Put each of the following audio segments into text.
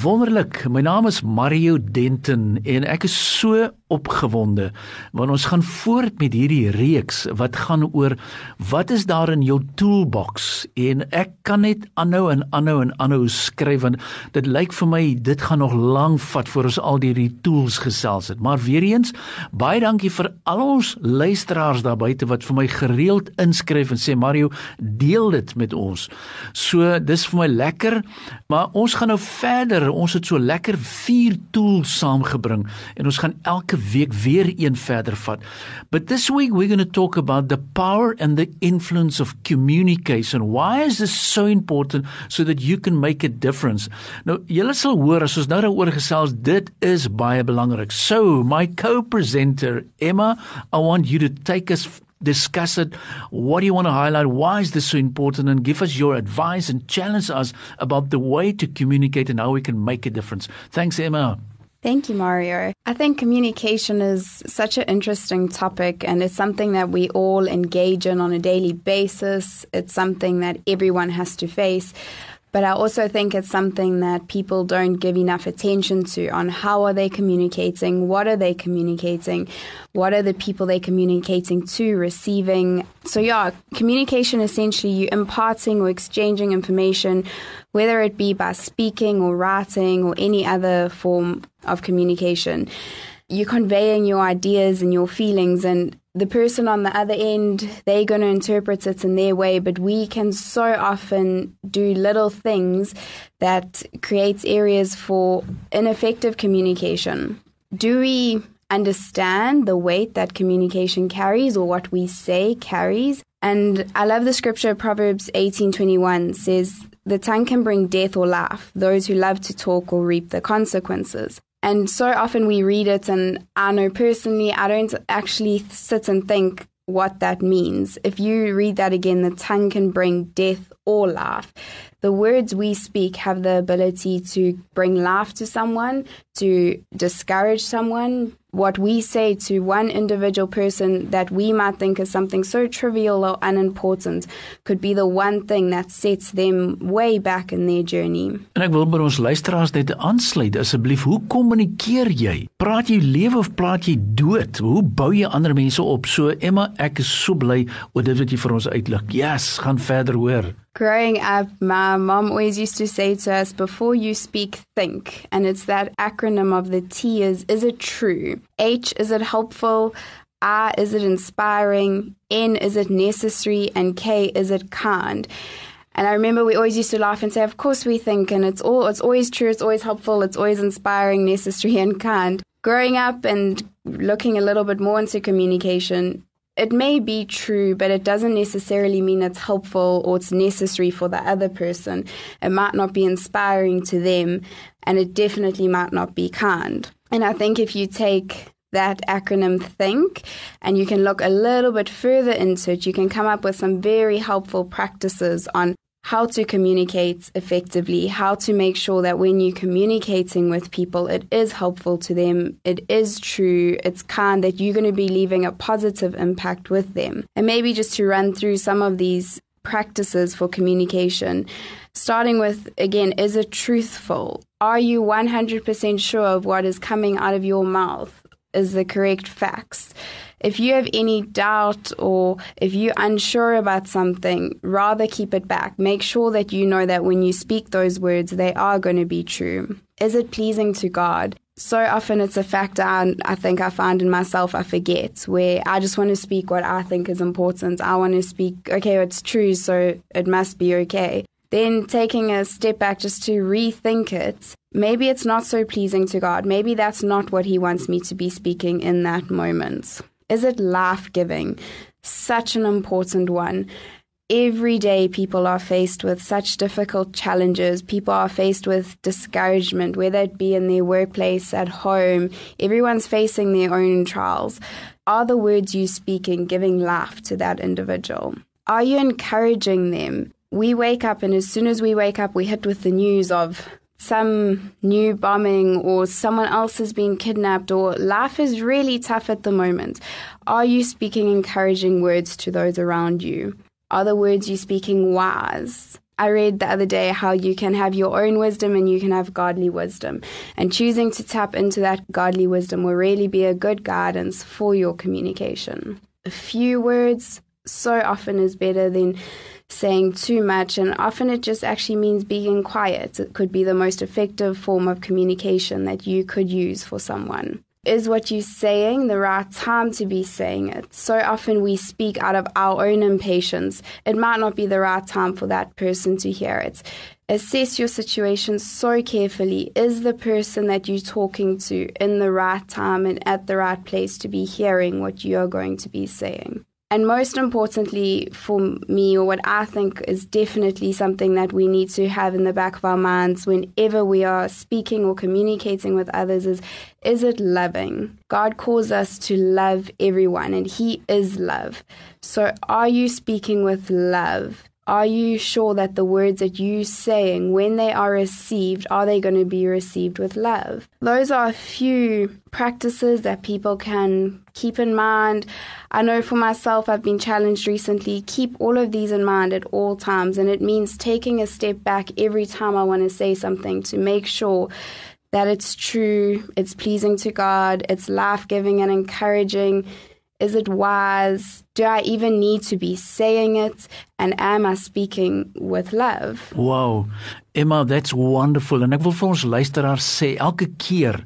Wonderlik. My naam is Mario Denton en ek is so opgewonde want ons gaan voort met hierdie reeks wat gaan oor wat is daar in jou toolbox? En ek kan net aanhou en aanhou en aanhou skryf want dit lyk vir my dit gaan nog lank vat voor ons al hierdie tools gesels het. Maar weer eens baie dankie vir al ons luisteraars daar buite wat vir my gereeld inskryf en sê Mario deel dit met ons. So dis vir my lekker maar ons gaan nou verder ons het so lekker vier tools saamgebring en ons gaan elke week weer een verder vat. But this week we're going to talk about the power and the influence of communication. Why is this so important so that you can make a difference? Nou, julle sal hoor as ons nou daaroor gesels, dit is baie belangrik. So, my co-presenter Emma, I want you to take us discuss it. What do you want to highlight? Why is this so important? And give us your advice and challenge us about the way to communicate and how we can make a difference. Thanks, Emma. Thank you, Mario. I think communication is such an interesting topic, and it's something that we all engage in on a daily basis. It's something that everyone has to face. But I also think it's something that people don't give enough attention to on how are they communicating, what are they communicating, what are the people they're communicating to, receiving. So yeah, communication essentially you imparting or exchanging information, whether it be by speaking or writing or any other form of communication. You're conveying your ideas and your feelings and the person on the other end, they're going to interpret it in their way, but we can so often do little things that creates areas for ineffective communication. Do we understand the weight that communication carries or what we say carries? And I love the scripture Proverbs 18:21 says the tongue can bring death or life. Those who love to talk will reap the consequences. And so often we read it, and I know personally, I don't actually sit and think what that means. If you read that again, the tongue can bring death or life. The words we speak have the ability to bring life to someone, to discourage someone, what we say to one individual person that we might think is something so trivial or unimportant could be the one thing that sets them way back in their journey. En ek wil by ons luisteraars net aansluit asseblief, hoe kommunikeer jy? Praat jy lewe of praat jy dood? Hoe bou jy ander mense op? So Emma, ek is so bly oor dit wat jy vir ons uitlig. Yes, gaan verder hoor. Growing up, my mom always used to say to us, before you speak, think. And it's that acronym of the T is, is it true? H, is it helpful? I, is it inspiring? N, is it necessary? And K, is it kind? And I remember we always used to laugh and say, "Of course we think," and it's all it's always true, it's always helpful, it's always inspiring, necessary, and kind. Growing up and looking a little bit more into communication, it may be true, but it doesn't necessarily mean it's helpful or it's necessary for the other person. It might not be inspiring to them, and it definitely might not be kind. And I think if you take that acronym think and you can look a little bit further into it, you can come up with some very helpful practices on how to communicate effectively, how to make sure that when you're communicating with people, it is helpful to them, it is true, it's kind, that you're going to be leaving a positive impact with them. And maybe just to run through some of these practices for communication, starting with again, is it truthful? Are you 100% sure of what is coming out of your mouth? Is the correct facts? If you have any doubt or if you're unsure about something, rather keep it back. Make sure that you know that when you speak those words, they are going to be true. Is it pleasing to God? So often it's a factor I, I think I find in myself I forget where I just want to speak what I think is important. I want to speak, okay, it's true, so it must be okay. Then taking a step back just to rethink it. Maybe it's not so pleasing to God. Maybe that's not what He wants me to be speaking in that moment. Is it life giving? Such an important one. every day people are faced with such difficult challenges. People are faced with discouragement, whether it be in their workplace, at home. Everyone's facing their own trials. Are the words you speaking giving life to that individual? Are you encouraging them? We wake up, and as soon as we wake up, we hit with the news of some new bombing or someone else has been kidnapped or life is really tough at the moment. Are you speaking encouraging words to those around you? Are the words you speaking wise? I read the other day how you can have your own wisdom and you can have godly wisdom. And choosing to tap into that godly wisdom will really be a good guidance for your communication. A few words so often is better than saying too much, and often it just actually means being quiet. It could be the most effective form of communication that you could use for someone. Is what you're saying the right time to be saying it? So often we speak out of our own impatience. It might not be the right time for that person to hear it. Assess your situation so carefully. Is the person that you're talking to in the right time and at the right place to be hearing what you are going to be saying? And most importantly, for me, or what I think is definitely something that we need to have in the back of our minds whenever we are speaking or communicating with others is is it loving? God calls us to love everyone, and He is love. So, are you speaking with love? Are you sure that the words that you're saying, when they are received, are they going to be received with love? Those are a few practices that people can keep in mind. I know for myself, I've been challenged recently. Keep all of these in mind at all times, and it means taking a step back every time I want to say something to make sure that it's true, it's pleasing to God, it's life giving and encouraging. Is it wise? Do I even need to be saying it? And am I speaking with love? Wow. Emma, that's wonderful. En ek wil vir ons luisteraars sê, elke keer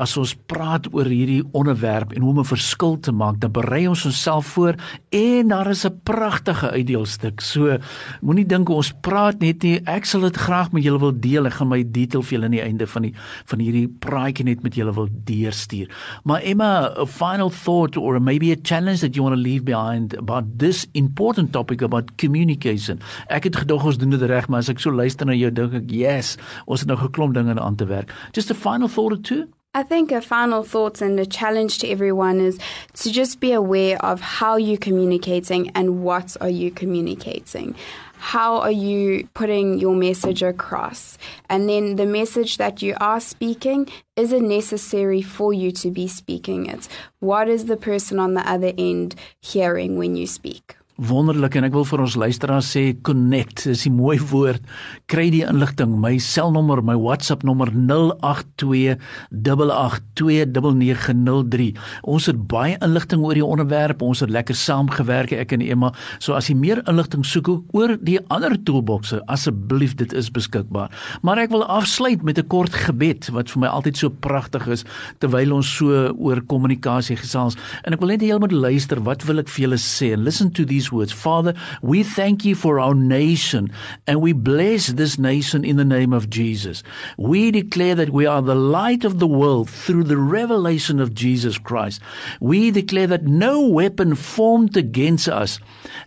as ons praat oor hierdie onderwerp en hoe om 'n verskil te maak, dan berei ons onsself voor en daar is 'n pragtige uitdeelstuk. So moenie dink ons praat net nie. Ek sal dit graag met julle wil deel. Ek gaan my detail vir julle aan die einde van die van hierdie praatjie net met julle wil deurstuur. Maar Emma, a final thought or maybe a challenge that you want to leave behind about this important topic about communication. Ek het gedog ons doen dit reg, maar as ek so luister na jou dink ek, yes, ons het nou geklomp dinge aan te werk. Just a final thought or two? I think a final thought and a challenge to everyone is to just be aware of how you're communicating and what are you communicating. How are you putting your message across? And then the message that you are speaking, is it necessary for you to be speaking it? What is the person on the other end hearing when you speak? Wonderlik en ek wil vir ons luisteraars sê connect is 'n mooi woord. Kry die inligting. My selnommer my WhatsApp nommer 0828829903 ons het baie inligting oor die onderwerp. Ons het lekker saamgewerk ek en Emma. So as jy meer inligting soek oor die ander toolboxe asseblief dit is beskikbaar. Maar ek wil afsluit met 'n kort gebed wat vir my altyd so pragtig is terwyl ons so oor kommunikasie gesels. En ek wil net hê julle moet luister wat wil ek vir julle sê? Listen to these these words Father, we thank you for our nation and we bless this nation in the name of Jesus. We declare that we are the light of the world through the revelation of Jesus Christ. We declare that no weapon formed against us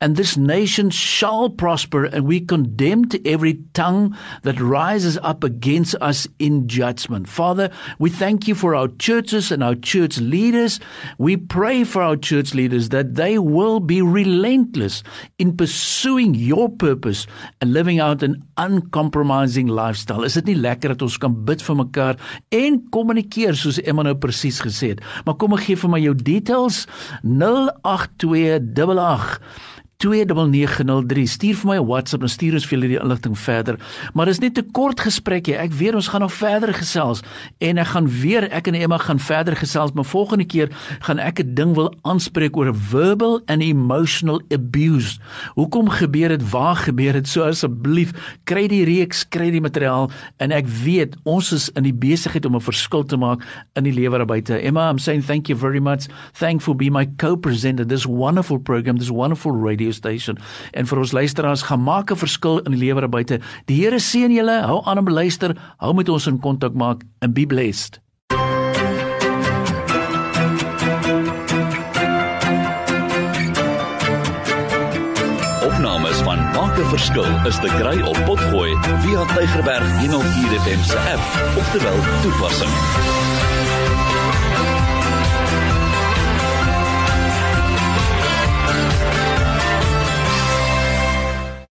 and this nation shall prosper and we condemn to every tongue that rises up against us in judgment. Father, we thank you for our churches and our church leaders. We pray for our church leaders that they will be relentless in pursuing your purpose and living out an uncompromising lifestyle. Is dit nie lekker dat ons kan bid vir mekaar en kommunikeer soos Emma nou presies gesê het? Maar kom ek gee vir my jou details 08288 29903 stuur vir my 'n WhatsApp en stuur ons vir julle die inligting verder. Maar dis net 'n kort gesprekkie. Ek weet ons gaan nog verder gesels en ek gaan weer ek en Emma gaan verder gesels, maar volgende keer gaan ek 'n ding wil aanspreek oor verbal and emotional abuse. Hoekom gebeur dit? Waar gebeur dit? So asseblief, kry die reeks, kry die materiaal en ek weet ons is in die besigheid om 'n verskil te maak in die lewe daar buite. Emma, I'm saying thank you very much. Thankful be my co-presenter this wonderful program, this wonderful radio station en vir ons luisteraars gaan maak 'n verskil in die lewe daar buite. Die Here seën julle. Hou aan om luister. Hou met ons in kontak maak and be blessed. Opnames van Maak 'n verskil is te kry op Potgooi via Tygerberg 104 FM se app of te wel toepassing.